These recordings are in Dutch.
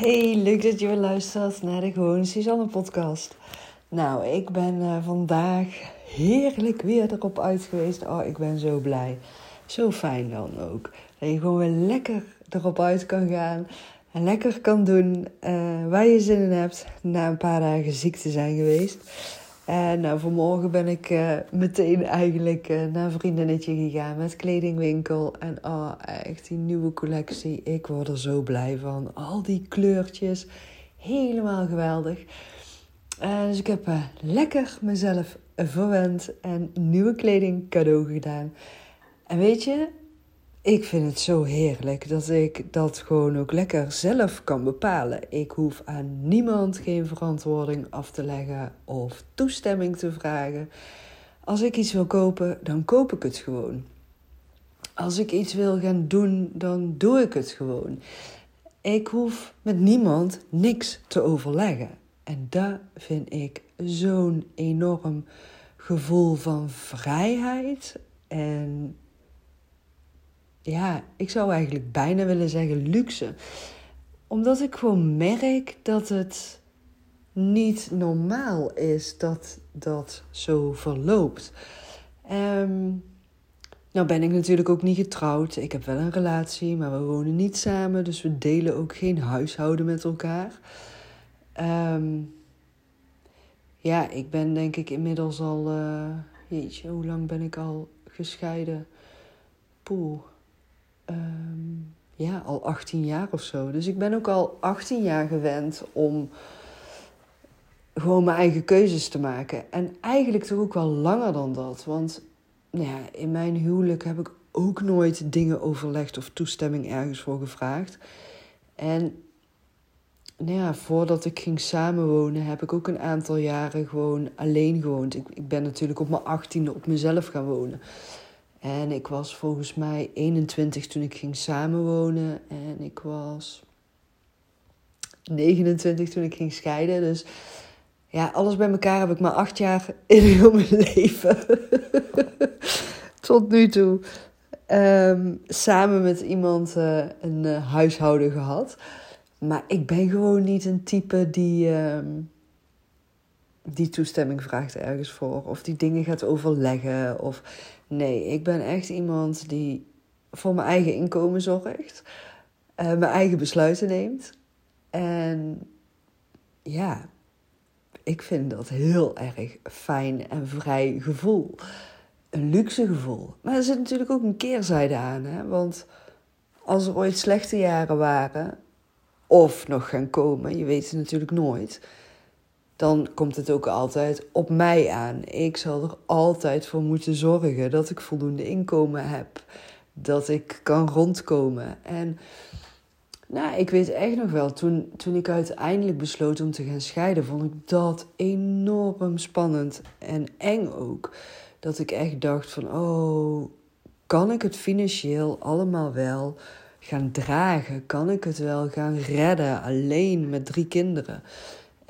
Hey, leuk dat je weer luistert naar de Gewoon Suzanne podcast. Nou, ik ben uh, vandaag heerlijk weer erop uit geweest. Oh, ik ben zo blij. Zo fijn dan ook. Dat je gewoon weer lekker erop uit kan gaan. En lekker kan doen uh, waar je zin in hebt. Na een paar dagen ziek te zijn geweest. En nou, vanmorgen ben ik uh, meteen eigenlijk uh, naar een vriendinnetje gegaan met kledingwinkel. En oh, echt die nieuwe collectie. Ik word er zo blij van. Al die kleurtjes. Helemaal geweldig. Uh, dus ik heb lekker mezelf verwend en nieuwe kleding cadeau gedaan. En weet je, ik vind het zo heerlijk dat ik dat gewoon ook lekker zelf kan bepalen. Ik hoef aan niemand geen verantwoording af te leggen of toestemming te vragen. Als ik iets wil kopen, dan koop ik het gewoon. Als ik iets wil gaan doen, dan doe ik het gewoon. Ik hoef met niemand niks te overleggen. En dat vind ik zo'n enorm gevoel van vrijheid en ja, ik zou eigenlijk bijna willen zeggen luxe. Omdat ik gewoon merk dat het niet normaal is dat dat zo verloopt. Um, nou ben ik natuurlijk ook niet getrouwd. Ik heb wel een relatie, maar we wonen niet samen. Dus we delen ook geen huishouden met elkaar. Um, ja, ik ben denk ik inmiddels al... Uh, jeetje, hoe lang ben ik al gescheiden? Poeh, um, ja, al 18 jaar of zo. Dus ik ben ook al 18 jaar gewend om gewoon mijn eigen keuzes te maken. En eigenlijk toch ook wel langer dan dat. Want nou ja, in mijn huwelijk heb ik ook nooit dingen overlegd of toestemming ergens voor gevraagd. En nou ja, voordat ik ging samenwonen, heb ik ook een aantal jaren gewoon alleen gewoond. Ik, ik ben natuurlijk op mijn achttiende op mezelf gaan wonen. En ik was volgens mij 21 toen ik ging samenwonen. En ik was 29 toen ik ging scheiden. Dus ja, alles bij elkaar heb ik maar acht jaar in heel mijn leven. Tot nu toe. Um, samen met iemand uh, een uh, huishouden gehad. Maar ik ben gewoon niet een type die, um, die toestemming vraagt ergens voor. Of die dingen gaat overleggen. Of Nee, ik ben echt iemand die voor mijn eigen inkomen zorgt, uh, mijn eigen besluiten neemt. En ja, ik vind dat heel erg fijn en vrij gevoel. Een luxe gevoel. Maar er zit natuurlijk ook een keerzijde aan, hè? want als er ooit slechte jaren waren, of nog gaan komen, je weet het natuurlijk nooit dan komt het ook altijd op mij aan. Ik zal er altijd voor moeten zorgen dat ik voldoende inkomen heb, dat ik kan rondkomen. En nou, ik weet echt nog wel, toen, toen ik uiteindelijk besloot om te gaan scheiden, vond ik dat enorm spannend en eng ook. Dat ik echt dacht van, oh, kan ik het financieel allemaal wel gaan dragen? Kan ik het wel gaan redden alleen met drie kinderen?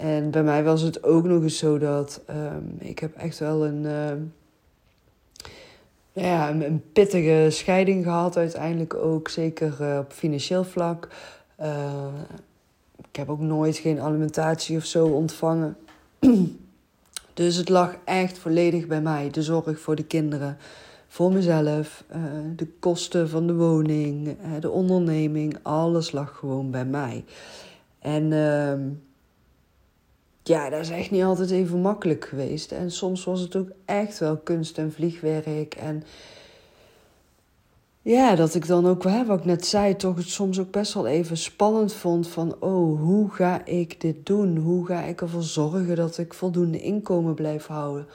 En bij mij was het ook nog eens zo dat um, ik heb echt wel een, uh, ja, een, pittige scheiding gehad uiteindelijk ook. Zeker uh, op financieel vlak. Uh, ik heb ook nooit geen alimentatie of zo ontvangen. dus het lag echt volledig bij mij. De zorg voor de kinderen, voor mezelf, de kosten van de woning, de onderneming. Alles lag gewoon bij mij. En ehm, ja, dat is echt niet altijd even makkelijk geweest. En soms was het ook echt wel kunst en vliegwerk. En ja, dat ik dan ook, hè, wat ik net zei, toch het soms ook best wel even spannend vond van, oh, hoe ga ik dit doen? Hoe ga ik ervoor zorgen dat ik voldoende inkomen blijf houden?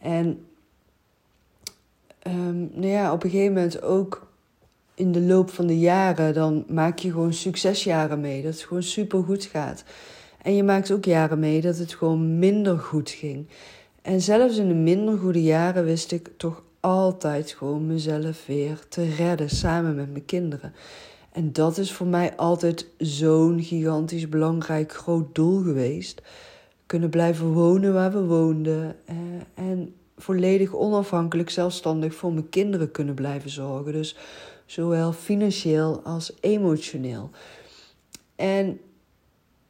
En um, nou ja, op een gegeven moment ook in de loop van de jaren, dan maak je gewoon succesjaren mee. Dat het gewoon super goed gaat. En je maakt ook jaren mee dat het gewoon minder goed ging. En zelfs in de minder goede jaren wist ik toch altijd gewoon mezelf weer te redden samen met mijn kinderen. En dat is voor mij altijd zo'n gigantisch belangrijk groot doel geweest. Kunnen blijven wonen waar we woonden. Eh, en volledig onafhankelijk, zelfstandig voor mijn kinderen kunnen blijven zorgen. Dus zowel financieel als emotioneel. En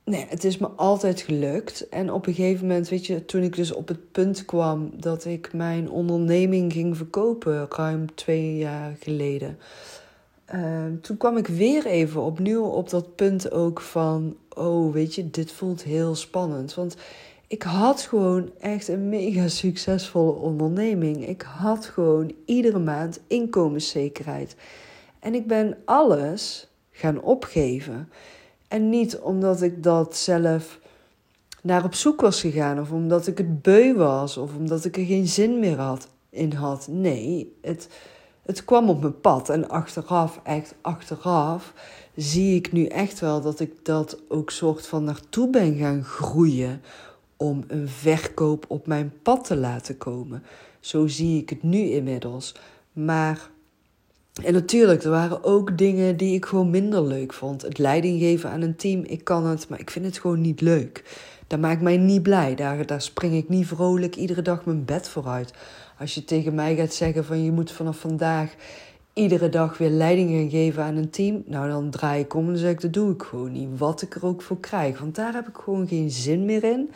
nee, het is me altijd gelukt. En op een gegeven moment, weet je, toen ik dus op het punt kwam dat ik mijn onderneming ging verkopen, ruim twee jaar geleden. Ehm, toen kwam ik weer even opnieuw op dat punt ook van, oh weet je, dit voelt heel spannend. Want ik had gewoon echt een mega succesvolle onderneming. Ik had gewoon iedere maand inkomenszekerheid. En ik ben alles gaan opgeven. En niet omdat ik dat zelf naar op zoek was gegaan, of omdat ik het beu was, of omdat ik er geen zin meer had, in had. Nee, het, het kwam op mijn pad. En achteraf, echt achteraf, zie ik nu echt wel dat ik dat ook soort van naartoe ben gaan groeien om een verkoop op mijn pad te laten komen. Zo zie ik het nu inmiddels. Maar, en natuurlijk, er waren ook dingen die ik gewoon minder leuk vond. Het leiding geven aan een team, ik kan het, maar ik vind het gewoon niet leuk. Dat maakt mij niet blij. Daar, daar spring ik niet vrolijk iedere dag mijn bed vooruit. Als je tegen mij gaat zeggen van je moet vanaf vandaag iedere dag weer leiding gaan geven aan een team. Nou, dan draai ik om en zeg ik, dat doe ik gewoon niet. Wat ik er ook voor krijg. Want daar heb ik gewoon geen zin meer in.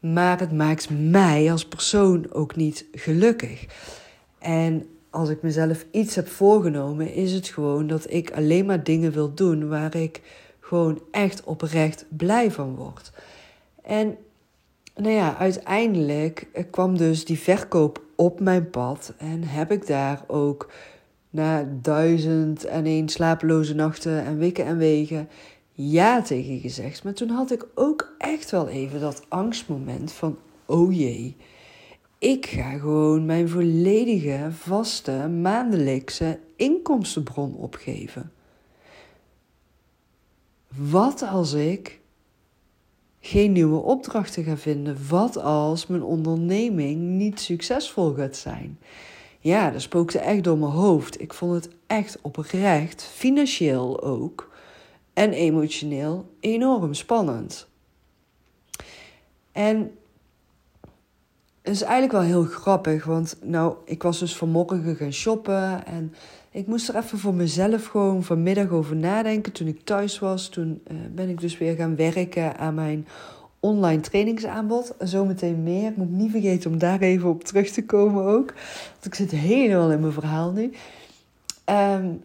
Maar het maakt mij als persoon ook niet gelukkig. En als ik mezelf iets heb voorgenomen, is het gewoon dat ik alleen maar dingen wil doen waar ik gewoon echt oprecht blij van word. En nou ja, uiteindelijk kwam dus die verkoop op mijn pad en heb ik daar ook na duizend en één slapeloze nachten en weken en wegen ja tegen gezegd. Maar toen had ik ook echt wel even dat angstmoment van: oh jee, ik ga gewoon mijn volledige vaste maandelijkse inkomstenbron opgeven. Wat als ik geen nieuwe opdrachten ga vinden? Wat als mijn onderneming niet succesvol gaat zijn? Ja, dat spookte echt door mijn hoofd. Ik vond het echt oprecht, financieel ook en emotioneel enorm spannend. En is eigenlijk wel heel grappig, want nou, ik was dus vanmorgen gaan shoppen en ik moest er even voor mezelf gewoon vanmiddag over nadenken. Toen ik thuis was, toen uh, ben ik dus weer gaan werken aan mijn online trainingsaanbod. Zometeen meer. Ik moet niet vergeten om daar even op terug te komen ook. Want ik zit helemaal in mijn verhaal nu. Um,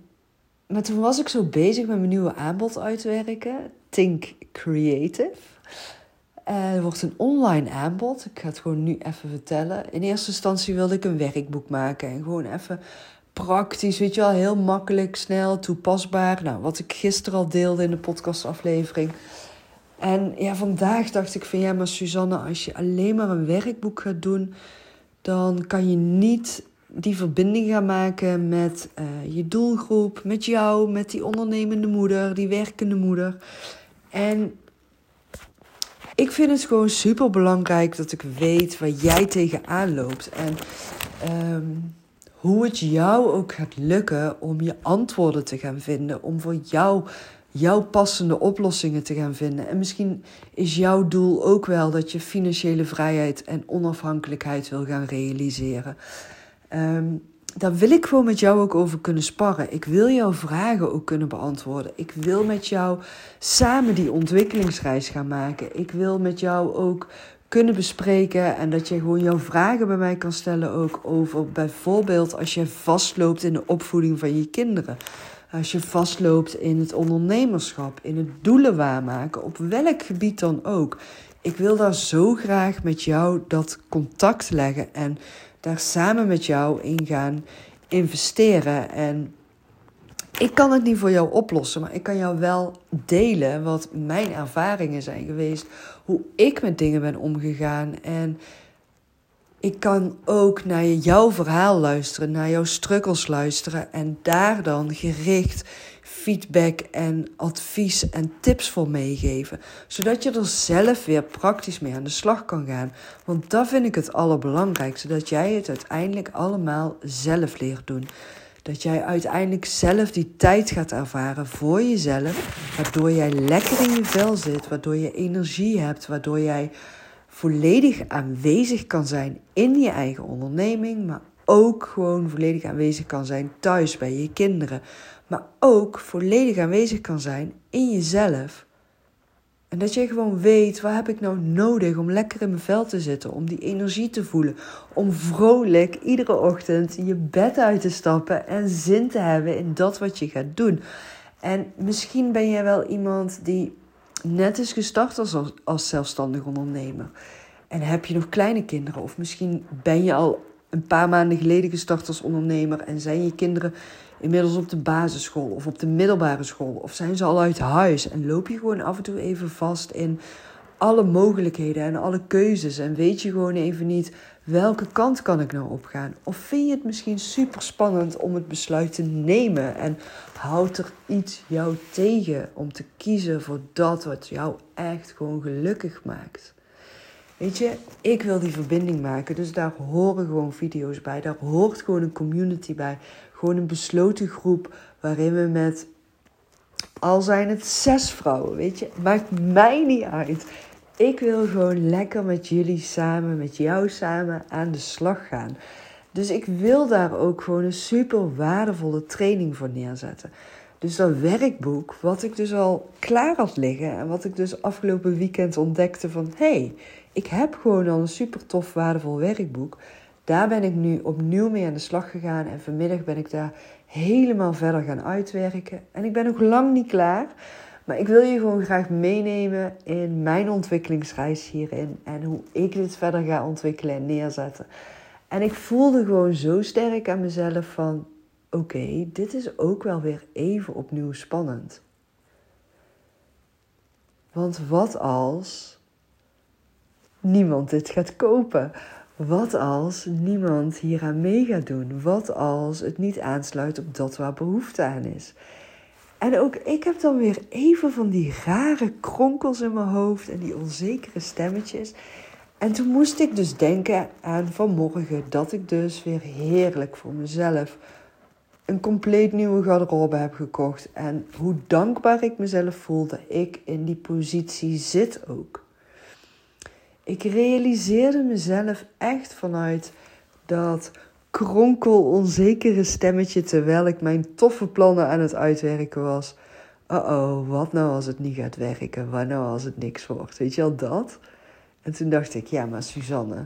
maar toen was ik zo bezig met mijn nieuwe aanbod uitwerken. Think Creative. Uh, er wordt een online aanbod. Ik ga het gewoon nu even vertellen. In eerste instantie wilde ik een werkboek maken. En gewoon even praktisch, weet je wel, heel makkelijk, snel, toepasbaar. Nou, wat ik gisteren al deelde in de podcastaflevering. En ja, vandaag dacht ik van ja, maar Suzanne, als je alleen maar een werkboek gaat doen, dan kan je niet die verbinding gaan maken met uh, je doelgroep, met jou, met die ondernemende moeder, die werkende moeder. En ik vind het gewoon super belangrijk dat ik weet waar jij tegenaan loopt. En um, hoe het jou ook gaat lukken om je antwoorden te gaan vinden. Om voor jou jouw passende oplossingen te gaan vinden. En misschien is jouw doel ook wel dat je financiële vrijheid en onafhankelijkheid wil gaan realiseren. Um, daar wil ik gewoon met jou ook over kunnen sparren. Ik wil jouw vragen ook kunnen beantwoorden. Ik wil met jou samen die ontwikkelingsreis gaan maken. Ik wil met jou ook kunnen bespreken en dat je gewoon jouw vragen bij mij kan stellen ook over bijvoorbeeld als je vastloopt in de opvoeding van je kinderen. Als je vastloopt in het ondernemerschap, in het doelen waarmaken, op welk gebied dan ook. Ik wil daar zo graag met jou dat contact leggen en daar samen met jou in gaan investeren. En ik kan het niet voor jou oplossen, maar ik kan jou wel delen wat mijn ervaringen zijn geweest, hoe ik met dingen ben omgegaan. En ik kan ook naar jouw verhaal luisteren, naar jouw struggles luisteren en daar dan gericht feedback en advies en tips voor meegeven. Zodat je er zelf weer praktisch mee aan de slag kan gaan. Want dat vind ik het allerbelangrijkste. Dat jij het uiteindelijk allemaal zelf leert doen. Dat jij uiteindelijk zelf die tijd gaat ervaren voor jezelf. Waardoor jij lekker in je vel zit. Waardoor je energie hebt. Waardoor jij volledig aanwezig kan zijn in je eigen onderneming. Maar ook gewoon volledig aanwezig kan zijn thuis bij je kinderen maar ook volledig aanwezig kan zijn in jezelf. En dat je gewoon weet, wat heb ik nou nodig om lekker in mijn vel te zitten, om die energie te voelen, om vrolijk iedere ochtend je bed uit te stappen en zin te hebben in dat wat je gaat doen. En misschien ben jij wel iemand die net is gestart als, als zelfstandig ondernemer. En heb je nog kleine kinderen, of misschien ben je al een paar maanden geleden gestart als ondernemer en zijn je kinderen inmiddels op de basisschool of op de middelbare school? Of zijn ze al uit huis en loop je gewoon af en toe even vast in alle mogelijkheden en alle keuzes en weet je gewoon even niet welke kant kan ik nou opgaan? Of vind je het misschien super spannend om het besluit te nemen en houdt er iets jou tegen om te kiezen voor dat wat jou echt gewoon gelukkig maakt? Weet je, ik wil die verbinding maken, dus daar horen gewoon video's bij. Daar hoort gewoon een community bij. Gewoon een besloten groep waarin we met, al zijn het zes vrouwen, weet je, maakt mij niet uit. Ik wil gewoon lekker met jullie samen, met jou samen aan de slag gaan. Dus ik wil daar ook gewoon een super waardevolle training voor neerzetten. Dus dat werkboek, wat ik dus al klaar had liggen en wat ik dus afgelopen weekend ontdekte van hé, hey, ik heb gewoon al een super tof, waardevol werkboek. Daar ben ik nu opnieuw mee aan de slag gegaan en vanmiddag ben ik daar helemaal verder gaan uitwerken. En ik ben nog lang niet klaar, maar ik wil je gewoon graag meenemen in mijn ontwikkelingsreis hierin en hoe ik dit verder ga ontwikkelen en neerzetten. En ik voelde gewoon zo sterk aan mezelf van oké, dit is ook wel weer even opnieuw spannend. Want wat als niemand dit gaat kopen? Wat als niemand hieraan mee gaat doen? Wat als het niet aansluit op dat waar behoefte aan is? En ook ik heb dan weer even van die rare kronkels in mijn hoofd en die onzekere stemmetjes. En toen moest ik dus denken aan vanmorgen dat ik dus weer heerlijk voor mezelf een compleet nieuwe garderobe heb gekocht. En hoe dankbaar ik mezelf voel dat ik in die positie zit ook. Ik realiseerde mezelf echt vanuit dat kronkel onzekere stemmetje terwijl ik mijn toffe plannen aan het uitwerken was. Oh oh, wat nou als het niet gaat werken? Wat nou als het niks wordt? Weet je al dat? En toen dacht ik, ja, maar Suzanne,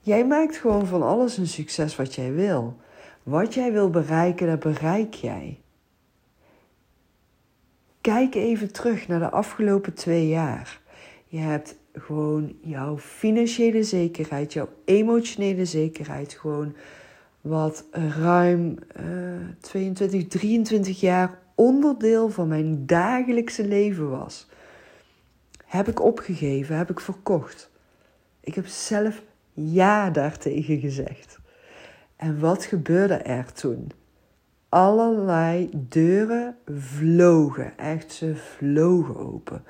jij maakt gewoon van alles een succes wat jij wil. Wat jij wil bereiken, dat bereik jij. Kijk even terug naar de afgelopen twee jaar. Je hebt gewoon jouw financiële zekerheid, jouw emotionele zekerheid, gewoon wat ruim uh, 22, 23 jaar onderdeel van mijn dagelijkse leven was. Heb ik opgegeven, heb ik verkocht. Ik heb zelf ja daartegen gezegd. En wat gebeurde er toen? Allerlei deuren vlogen, echt ze vlogen open.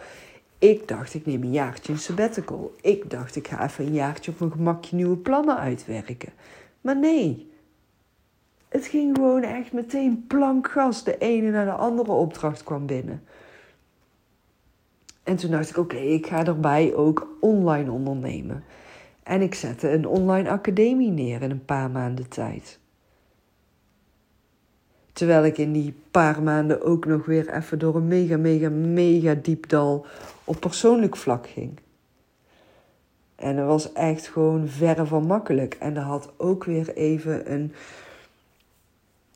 Ik dacht, ik neem een jaartje een sabbatical. Ik dacht, ik ga even een jaartje op mijn gemakje nieuwe plannen uitwerken. Maar nee, het ging gewoon echt meteen plankgas. De ene naar de andere opdracht kwam binnen. En toen dacht ik, oké, ik ga erbij ook online ondernemen. En ik zette een online academie neer in een paar maanden tijd. Terwijl ik in die paar maanden ook nog weer even door een mega, mega, mega diep dal op persoonlijk vlak ging. En dat was echt gewoon verre van makkelijk. En dat had ook weer even een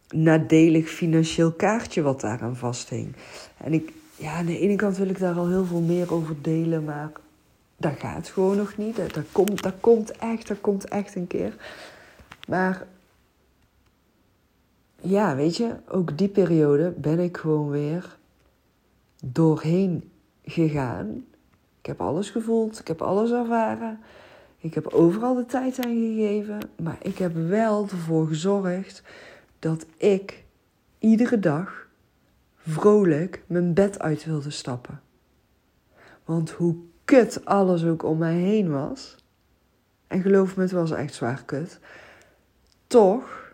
nadelig financieel kaartje wat daaraan vasthing. En ik, ja, aan de ene kant wil ik daar al heel veel meer over delen, maar dat gaat gewoon nog niet. Dat, komt, dat komt echt, dat komt echt een keer. Maar ja, weet je, ook die periode ben ik gewoon weer doorheen gegaan. Ik heb alles gevoeld, ik heb alles ervaren. Ik heb overal de tijd aan gegeven. Maar ik heb wel ervoor gezorgd dat ik iedere dag vrolijk mijn bed uit wilde stappen. Want hoe kut alles ook om mij heen was. En geloof me, het was echt zwaar kut. Toch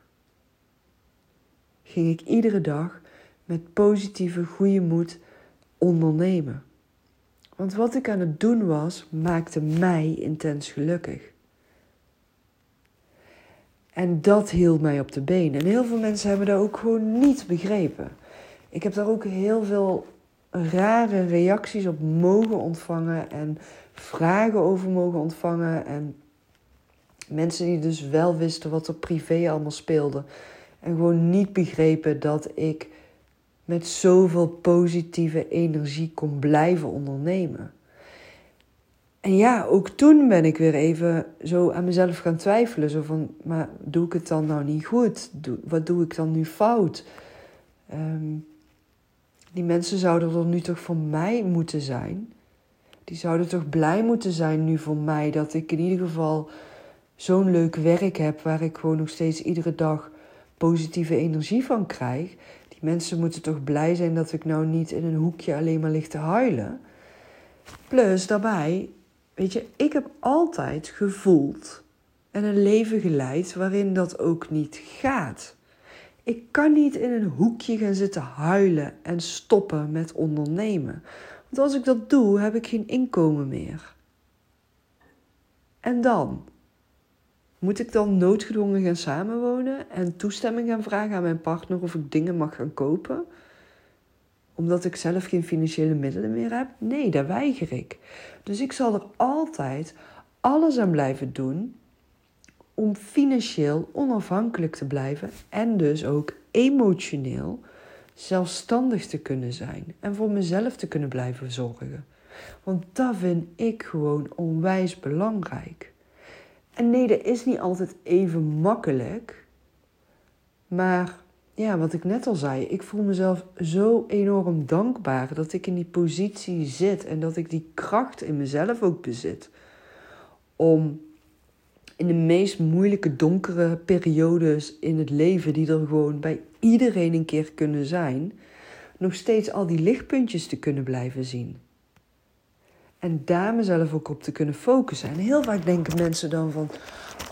ging ik iedere dag met positieve, goede moed ondernemen. Want wat ik aan het doen was, maakte mij intens gelukkig. En dat hield mij op de been. En heel veel mensen hebben dat ook gewoon niet begrepen. Ik heb daar ook heel veel rare reacties op mogen ontvangen en vragen over mogen ontvangen. En mensen die dus wel wisten wat er privé allemaal speelde. En gewoon niet begrepen dat ik met zoveel positieve energie kon blijven ondernemen. En ja, ook toen ben ik weer even zo aan mezelf gaan twijfelen. Zo van, maar doe ik het dan nou niet goed? Wat doe ik dan nu fout? Ehm, die mensen zouden er nu toch voor mij moeten zijn. Die zouden toch blij moeten zijn nu voor mij dat ik in ieder geval zo'n leuk werk heb waar ik gewoon nog steeds iedere dag positieve energie van krijg. Die mensen moeten toch blij zijn dat ik nou niet in een hoekje alleen maar lig te huilen. Plus daarbij, weet je, ik heb altijd gevoeld en een leven geleid waarin dat ook niet gaat. Ik kan niet in een hoekje gaan zitten huilen en stoppen met ondernemen. Want als ik dat doe, heb ik geen inkomen meer. En dan? Moet ik dan noodgedwongen gaan samenwonen en toestemming gaan vragen aan mijn partner of ik dingen mag gaan kopen? Omdat ik zelf geen financiële middelen meer heb? Nee, daar weiger ik. Dus ik zal er altijd alles aan blijven doen om financieel onafhankelijk te blijven en dus ook emotioneel zelfstandig te kunnen zijn en voor mezelf te kunnen blijven zorgen. Want dat vind ik gewoon onwijs belangrijk. En nee, dat is niet altijd even makkelijk. Maar ja, wat ik net al zei, ik voel mezelf zo enorm dankbaar dat ik in die positie zit en dat ik die kracht in mezelf ook bezit. Om in de meest moeilijke, donkere periodes in het leven, die er gewoon bij iedereen een keer kunnen zijn, nog steeds al die lichtpuntjes te kunnen blijven zien. En daar mezelf ook op te kunnen focussen. En heel vaak denken mensen dan van: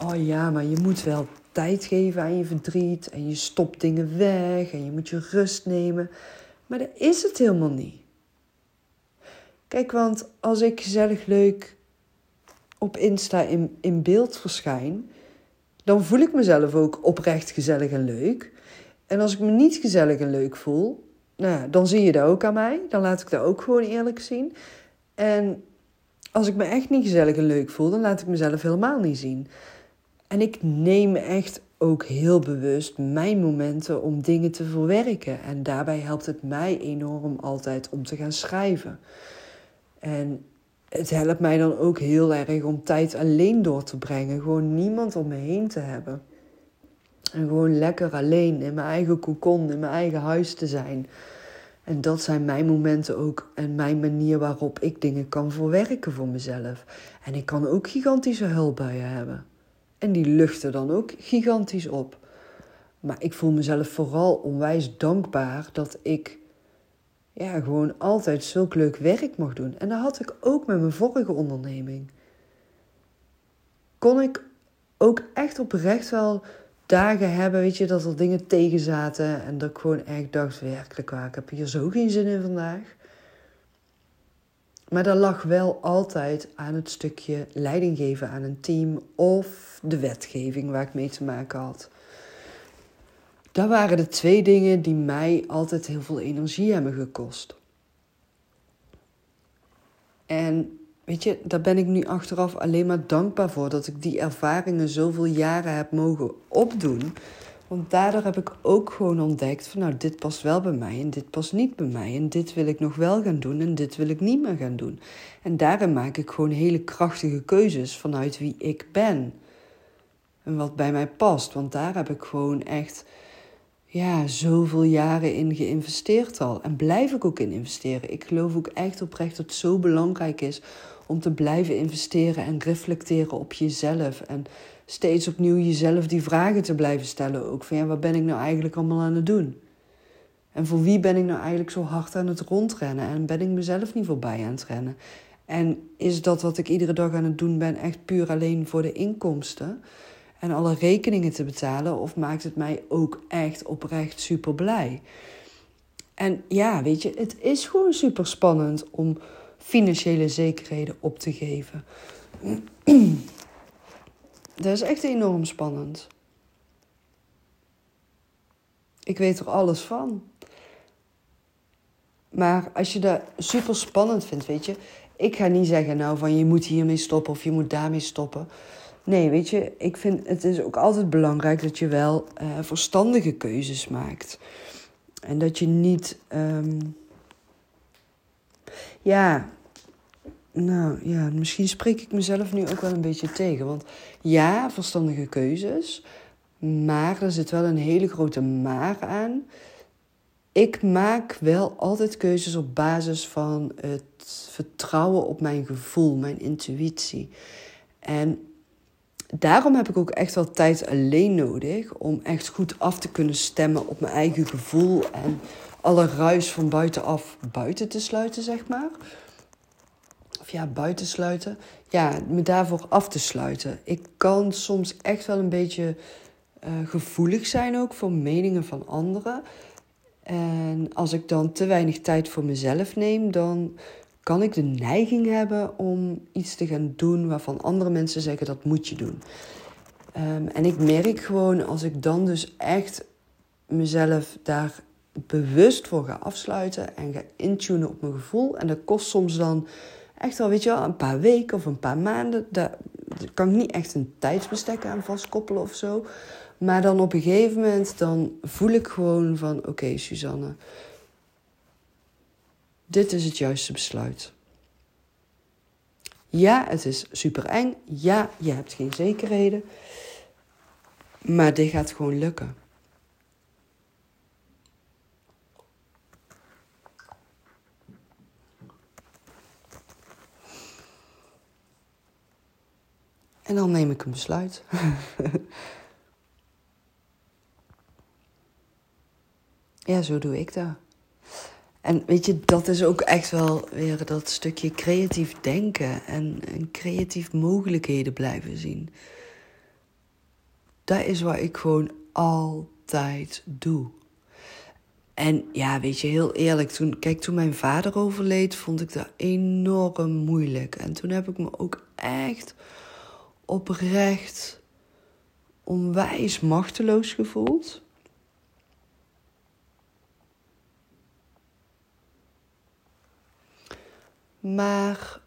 oh ja, maar je moet wel tijd geven aan je verdriet. En je stopt dingen weg. En je moet je rust nemen. Maar dat is het helemaal niet. Kijk, want als ik gezellig leuk op Insta in, in beeld verschijn, dan voel ik mezelf ook oprecht gezellig en leuk. En als ik me niet gezellig en leuk voel, nou, dan zie je dat ook aan mij. Dan laat ik dat ook gewoon eerlijk zien. En als ik me echt niet gezellig en leuk voel, dan laat ik mezelf helemaal niet zien. En ik neem echt ook heel bewust mijn momenten om dingen te verwerken. En daarbij helpt het mij enorm altijd om te gaan schrijven. En het helpt mij dan ook heel erg om tijd alleen door te brengen. Gewoon niemand om me heen te hebben. En gewoon lekker alleen in mijn eigen cocon, in mijn eigen huis te zijn. En dat zijn mijn momenten ook en mijn manier waarop ik dingen kan verwerken voor mezelf. En ik kan ook gigantische hulpbuien hebben. En die luchten dan ook gigantisch op. Maar ik voel mezelf vooral onwijs dankbaar dat ik ja, gewoon altijd zulk leuk werk mag doen. En dat had ik ook met mijn vorige onderneming. Kon ik ook echt oprecht wel dagen hebben, weet je, dat er dingen tegen zaten. En dat ik gewoon echt dacht, werkelijk waar, ik heb hier zo geen zin in vandaag. Maar dat lag wel altijd aan het stukje leiding geven aan een team of de wetgeving waar ik mee te maken had. Dat waren de twee dingen die mij altijd heel veel energie hebben gekost. En weet je, daar ben ik nu achteraf alleen maar dankbaar voor dat ik die ervaringen zoveel jaren heb mogen opdoen. Want daardoor heb ik ook gewoon ontdekt van nou, dit past wel bij mij en dit past niet bij mij. En dit wil ik nog wel gaan doen en dit wil ik niet meer gaan doen. En daarin maak ik gewoon hele krachtige keuzes vanuit wie ik ben. En wat bij mij past. Want daar heb ik gewoon echt ja, zoveel jaren in geïnvesteerd al. En blijf ik ook in investeren. Ik geloof ook echt oprecht dat het zo belangrijk is om te blijven investeren en reflecteren op jezelf. En steeds opnieuw jezelf die vragen te blijven stellen. Ook van ja, wat ben ik nou eigenlijk allemaal aan het doen? En voor wie ben ik nou eigenlijk zo hard aan het rondrennen? En ben ik mezelf niet voorbij aan het rennen? En is dat wat ik iedere dag aan het doen ben echt puur alleen voor de inkomsten? en alle rekeningen te betalen? Of maakt het mij ook echt oprecht super blij? En ja, weet je, het is gewoon super spannend om financiële zekerheden op te geven. Dat is echt enorm spannend. Ik weet er alles van. Maar als je dat super spannend vindt, weet je, ik ga niet zeggen nou van je moet hiermee stoppen of je moet daarmee stoppen. Nee, weet je, ik vind het is ook altijd belangrijk dat je wel uh, verstandige keuzes maakt. En dat je niet, um, ja, nou ja, misschien spreek ik mezelf nu ook wel een beetje tegen. Want ja, verstandige keuzes, maar er zit wel een hele grote maar aan. Ik maak wel altijd keuzes op basis van het vertrouwen op mijn gevoel, mijn intuïtie. En daarom heb ik ook echt wel tijd alleen nodig om echt goed af te kunnen stemmen op mijn eigen gevoel en alle ruis van buitenaf buiten te sluiten, zeg maar. Of ja, buiten sluiten. Ja, me daarvoor af te sluiten. Ik kan soms echt wel een beetje uh, gevoelig zijn ook voor meningen van anderen. En als ik dan te weinig tijd voor mezelf neem, dan kan ik de neiging hebben om iets te gaan doen waarvan andere mensen zeggen dat moet je doen. Um, en ik merk gewoon als ik dan dus echt mezelf daar bewust voor ga afsluiten en ga intunen op mijn gevoel. En dat kost soms dan echt wel, weet je wel, een paar weken of een paar maanden. Daar, kan ik niet echt een tijdsbestek aan vastkoppelen of zo. Maar dan op een gegeven moment dan voel ik gewoon van oké Suzanne, dit is het juiste besluit. Ja, het is super eng. Ja, je hebt geen zekerheden. Maar dit gaat gewoon lukken. En dan neem ik een besluit. ja, zo doe ik dat. En weet je, dat is ook echt wel weer dat stukje creatief denken en, en creatief mogelijkheden blijven zien. Dat is wat ik gewoon altijd doe. En ja, weet je, heel eerlijk, toen, kijk, toen mijn vader overleed, vond ik dat enorm moeilijk. En toen heb ik me ook echt oprecht onwijs machteloos gevoeld. Maar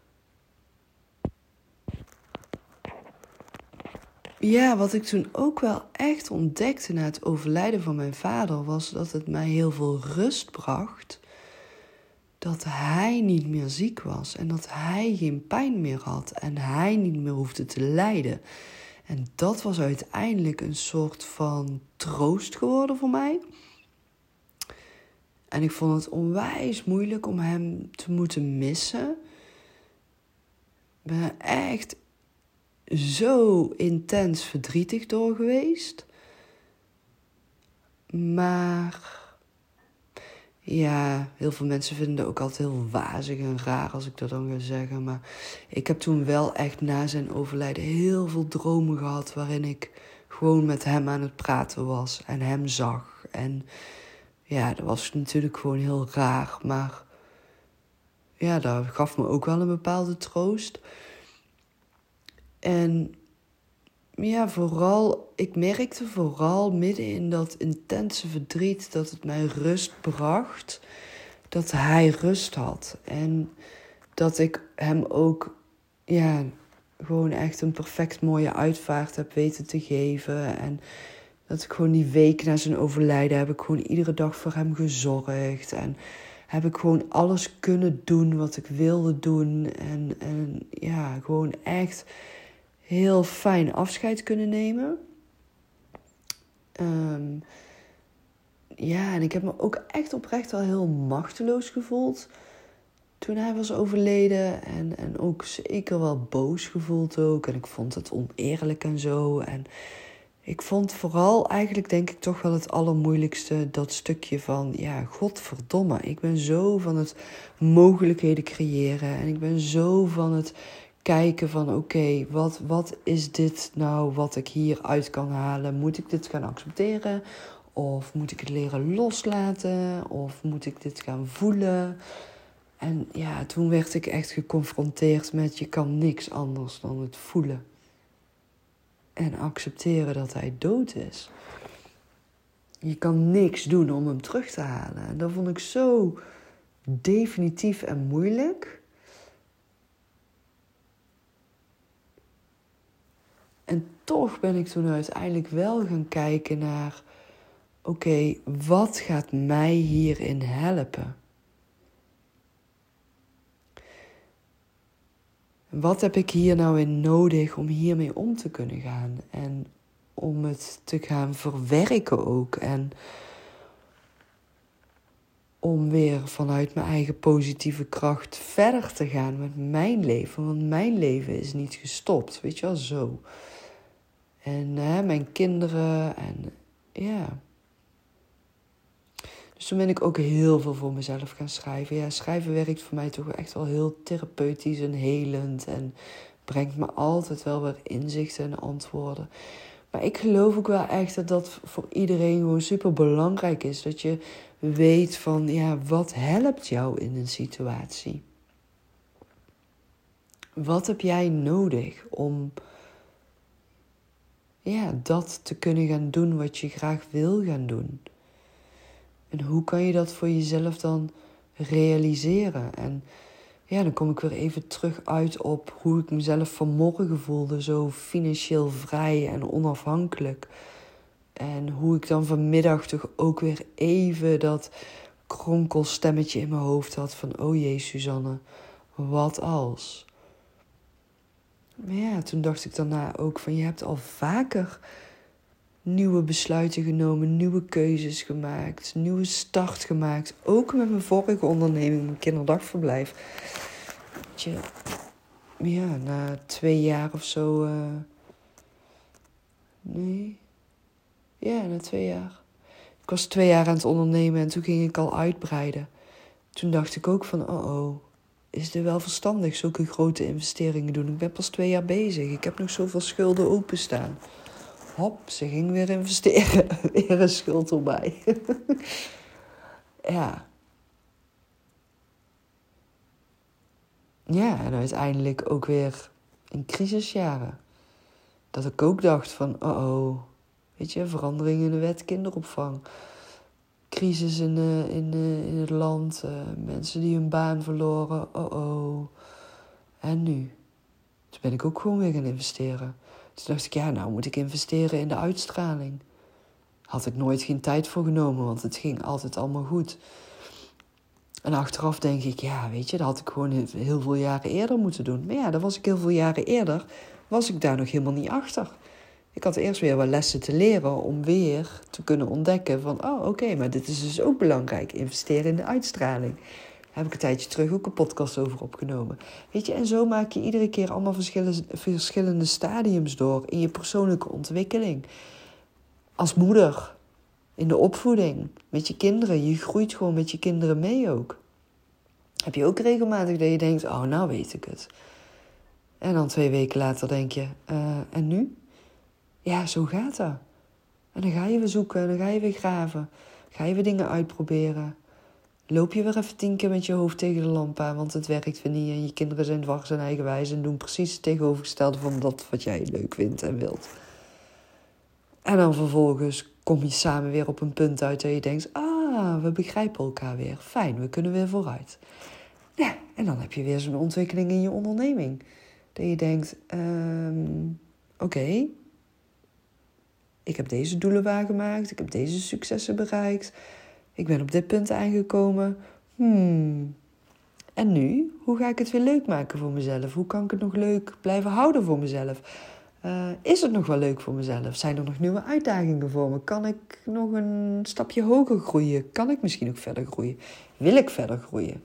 ja, wat ik toen ook wel echt ontdekte na het overlijden van mijn vader, was dat het mij heel veel rust bracht. Dat hij niet meer ziek was en dat hij geen pijn meer had en hij niet meer hoefde te lijden. En dat was uiteindelijk een soort van troost geworden voor mij. En ik vond het onwijs moeilijk om hem te moeten missen. Ik ben echt zo intens verdrietig door geweest. Maar ja, heel veel mensen vinden ook altijd heel wazig en raar als ik dat dan ga zeggen. Maar ik heb toen wel echt na zijn overlijden heel veel dromen gehad waarin ik gewoon met hem aan het praten was en hem zag. En ja, dat was natuurlijk gewoon heel raar. Maar ja, dat gaf me ook wel een bepaalde troost. En ja, vooral, ik merkte vooral midden in dat intense verdriet dat het mij rust bracht. Dat hij rust had. En dat ik hem ook, ja, gewoon echt een perfect mooie uitvaart heb weten te geven. En dat ik gewoon die week na zijn overlijden heb ik gewoon iedere dag voor hem gezorgd. En heb ik gewoon alles kunnen doen wat ik wilde doen. En, en ja, gewoon echt heel fijn afscheid kunnen nemen. Um, ja, en ik heb me ook echt oprecht wel heel machteloos gevoeld toen hij was overleden. En, en ook zeker wel boos gevoeld ook. En ik vond het oneerlijk en zo. En ik vond vooral eigenlijk denk ik toch wel het allermoeilijkste dat stukje van ja, godverdomme. Ik ben zo van het mogelijkheden creëren en ik ben zo van het kijken van oké, wat, wat is dit nou wat ik hieruit kan halen? Moet ik dit gaan accepteren? Of moet ik het leren loslaten? Of moet ik dit gaan voelen? En ja, toen werd ik echt geconfronteerd met je kan niks anders dan het voelen en accepteren dat hij dood is. Je kan niks doen om hem terug te halen. En dat vond ik zo definitief en moeilijk. En toch ben ik toen uiteindelijk wel gaan kijken naar: oké, wat gaat mij hierin helpen? Wat heb ik hier nou in nodig om hiermee om te kunnen gaan? En om het te gaan verwerken ook. En om weer vanuit mijn eigen positieve kracht verder te gaan met mijn leven. Want mijn leven is niet gestopt, weet je wel, zo. En hè, mijn kinderen en ja. Dus toen ben ik ook heel veel voor mezelf gaan schrijven. Ja, schrijven werkt voor mij toch echt wel heel therapeutisch en helend. En brengt me altijd wel weer inzichten en antwoorden. Maar ik geloof ook wel echt dat dat voor iedereen gewoon super belangrijk is. Dat je weet van, ja, wat helpt jou in een situatie? Wat heb jij nodig om ja, dat te kunnen gaan doen wat je graag wil gaan doen? En hoe kan je dat voor jezelf dan realiseren? En ja, dan kom ik weer even terug uit op hoe ik mezelf vanmorgen voelde. Zo financieel vrij en onafhankelijk. En hoe ik dan vanmiddag toch ook weer even dat kronkelstemmetje in mijn hoofd had van... Oh jee, Suzanne, wat als? Maar ja, toen dacht ik daarna ook van... Je hebt al vaker nieuwe besluiten genomen, nieuwe keuzes gemaakt, nieuwe start gemaakt. Ook met mijn vorige onderneming, mijn kinderdagverblijf. Je, ja, na twee jaar of zo. Uh, nee. Ja, na twee jaar. Ik was twee jaar aan het ondernemen en toen ging ik al uitbreiden. Toen dacht ik ook van, oh oh, is dit wel verstandig, zulke grote investeringen doen? Ik ben pas twee jaar bezig. Ik heb nog zoveel schulden openstaan hop, ze ging weer investeren. weer een schuld erbij. ja. Ja, en uiteindelijk ook weer in crisisjaren. Dat ik ook dacht van, oh oh, weet je, verandering in de wet kinderopvang. Crisis in, de, in, de, in het land, uh, mensen die hun baan verloren, oh oh. En nu? Toen ben ik ook gewoon weer gaan investeren. Toen dacht ik, ja, nou moet ik investeren in de uitstraling. Had ik nooit geen tijd voor genomen, want het ging altijd allemaal goed. En achteraf denk ik, ja, weet je, dat had ik gewoon heel veel jaren eerder moeten doen. Maar ja, dat was ik heel veel jaren eerder, was ik daar nog helemaal niet achter. Ik had eerst weer wat lessen te leren om weer te kunnen ontdekken van, oh oké, maar dit is dus ook belangrijk, investeren in de uitstraling heb ik een tijdje terug ook een podcast over opgenomen. Weet je, en zo maak je iedere keer allemaal verschillende, verschillende stadiums door in je persoonlijke ontwikkeling. Als moeder, in de opvoeding, met je kinderen. Je groeit gewoon met je kinderen mee ook. Heb je ook regelmatig dat je denkt, oh, nou weet ik het. En dan twee weken later denk je, uh, en nu? Ja, zo gaat dat. En dan ga je weer zoeken, en dan ga je weer graven. Ga je weer dingen uitproberen loop je weer even tien keer met je hoofd tegen de lamp aan, want het werkt weer niet. En je kinderen zijn dwars en eigenwijs en doen precies het tegenovergestelde van dat wat jij leuk vindt en wilt. En dan vervolgens kom je samen weer op een punt uit dat je denkt: ah, we begrijpen elkaar weer. Fijn, we kunnen weer vooruit. Ja, en dan heb je weer zo'n ontwikkeling in je onderneming. Dat je denkt: um, oké, ik heb deze doelen waargemaakt, ik heb deze successen bereikt. Ik ben op dit punt aangekomen. Hmm. En nu? Hoe ga ik het weer leuk maken voor mezelf? Hoe kan ik het nog leuk blijven houden voor mezelf? Uh, is het nog wel leuk voor mezelf? Zijn er nog nieuwe uitdagingen voor me? Kan ik nog een stapje hoger groeien? Kan ik misschien ook verder groeien? Wil ik verder groeien?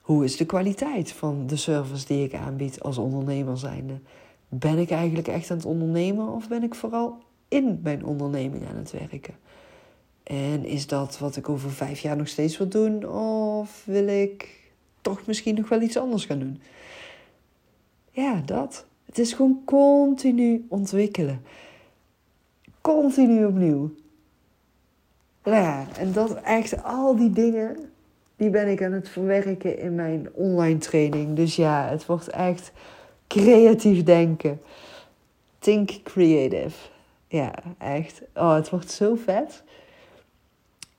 Hoe is de kwaliteit van de service die ik aanbied als ondernemer zijnde? Ben ik eigenlijk echt aan het ondernemen of ben ik vooral in mijn onderneming aan het werken? En is dat wat ik over vijf jaar nog steeds wil doen? Of wil ik toch misschien nog wel iets anders gaan doen? Ja, dat. Het is gewoon continu ontwikkelen. Continu opnieuw. Ja, en dat echt, al die dingen, die ben ik aan het verwerken in mijn online training. Dus ja, het wordt echt creatief denken. Think creative. Ja, echt. Oh, het wordt zo vet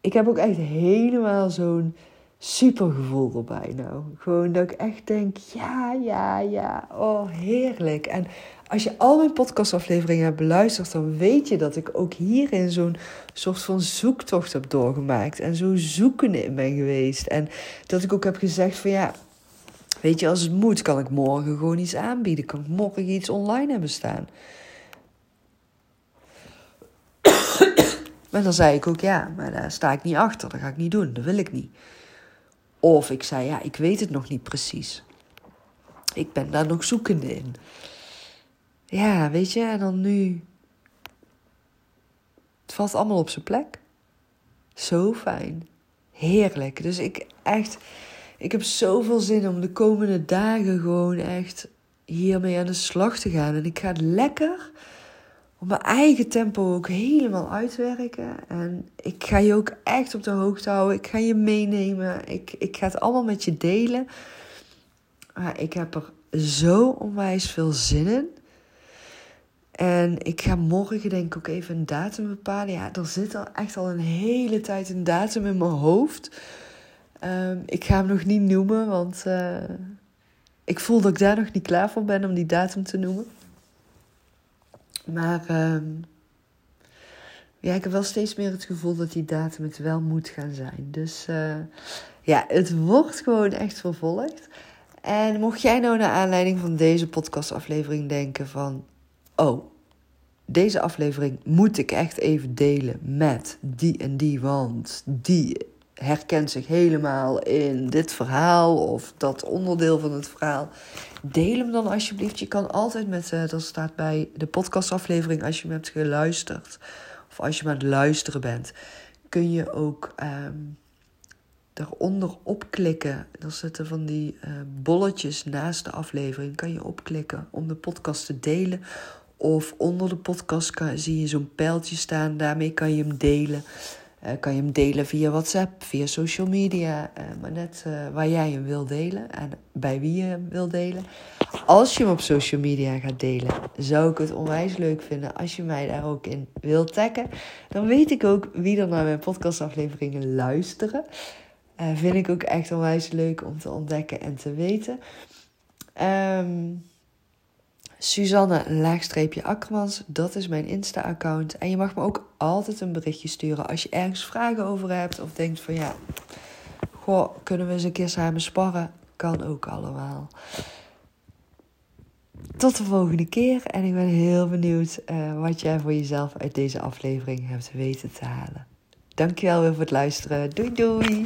ik heb ook echt helemaal zo'n super gevoel erbij nou. Gewoon dat ik echt denk, ja, ja, ja, oh heerlijk. En als je al mijn podcastafleveringen hebt beluisterd, dan weet je dat ik ook hierin zo'n soort van zoektocht heb doorgemaakt. En zo zoekende in ben geweest. En dat ik ook heb gezegd van ja, weet je, als het moet, kan ik morgen gewoon iets aanbieden. Kan ik morgen iets online hebben staan. Maar dan zei ik ook ja, maar daar sta ik niet achter. Dat ga ik niet doen. Dat wil ik niet. Of ik zei ja, ik weet het nog niet precies. Ik ben daar nog zoekende in ja, weet je, en dan nu. Het valt allemaal op zijn plek. Zo fijn. Heerlijk. Dus ik echt, ik heb zoveel zin om de komende dagen gewoon echt hiermee aan de slag te gaan. En ik ga lekker op mijn eigen tempo ook helemaal uitwerken. En ik ga je ook echt op de hoogte houden. Ik ga je meenemen. Ik, ik ga het allemaal met je delen. Maar ik heb er zo onwijs veel zin in. En ik ga morgen denk ik ook even een datum bepalen. Ja, er zit al echt al een hele tijd een datum in mijn hoofd. Um, ik ga hem nog niet noemen, want uh, ik voel dat ik daar nog niet klaar voor ben om die datum te noemen. Maar um, ja, ik heb wel steeds meer het gevoel dat die datum het wel moet gaan zijn. Dus uh, ja, het wordt gewoon echt vervolgd. En mocht jij nou naar aanleiding van deze podcastaflevering denken van oh, deze aflevering moet ik echt even delen met die en die, want die herkent zich helemaal in dit verhaal of dat onderdeel van het verhaal. Deel hem dan alsjeblieft. Je kan altijd met, uh, dat staat bij de podcastaflevering als je hem hebt geluisterd of als je maar aan het luisteren bent, kun je ook um, daaronder opklikken. Er zitten van die uh, bolletjes naast de aflevering. Kan je opklikken om de podcast te delen of onder de podcast kan, zie je zo'n pijltje staan. Daarmee kan je hem delen. Uh, kan je hem delen via WhatsApp, via social media. Uh, maar net uh, waar jij hem wil delen en bij wie je hem wil delen. Als je hem op social media gaat delen, zou ik het onwijs leuk vinden als je mij daar ook in wilt taggen. Dan weet ik ook wie er naar mijn podcastafleveringen luisteren. vind ik ook echt onwijs leuk om te ontdekken en te weten. Um, Suzanne laagstreepje Akkermans, dat is mijn Insta-account. En je mag me ook altijd een berichtje sturen als je ergens vragen over hebt of denkt van ja, goh, kunnen we eens een keer samen sparren? Kan ook allemaal. Tot de volgende keer en ik ben heel benieuwd uh, wat jij voor jezelf uit deze aflevering hebt weten te halen. Dankjewel weer voor het luisteren. Doei doei!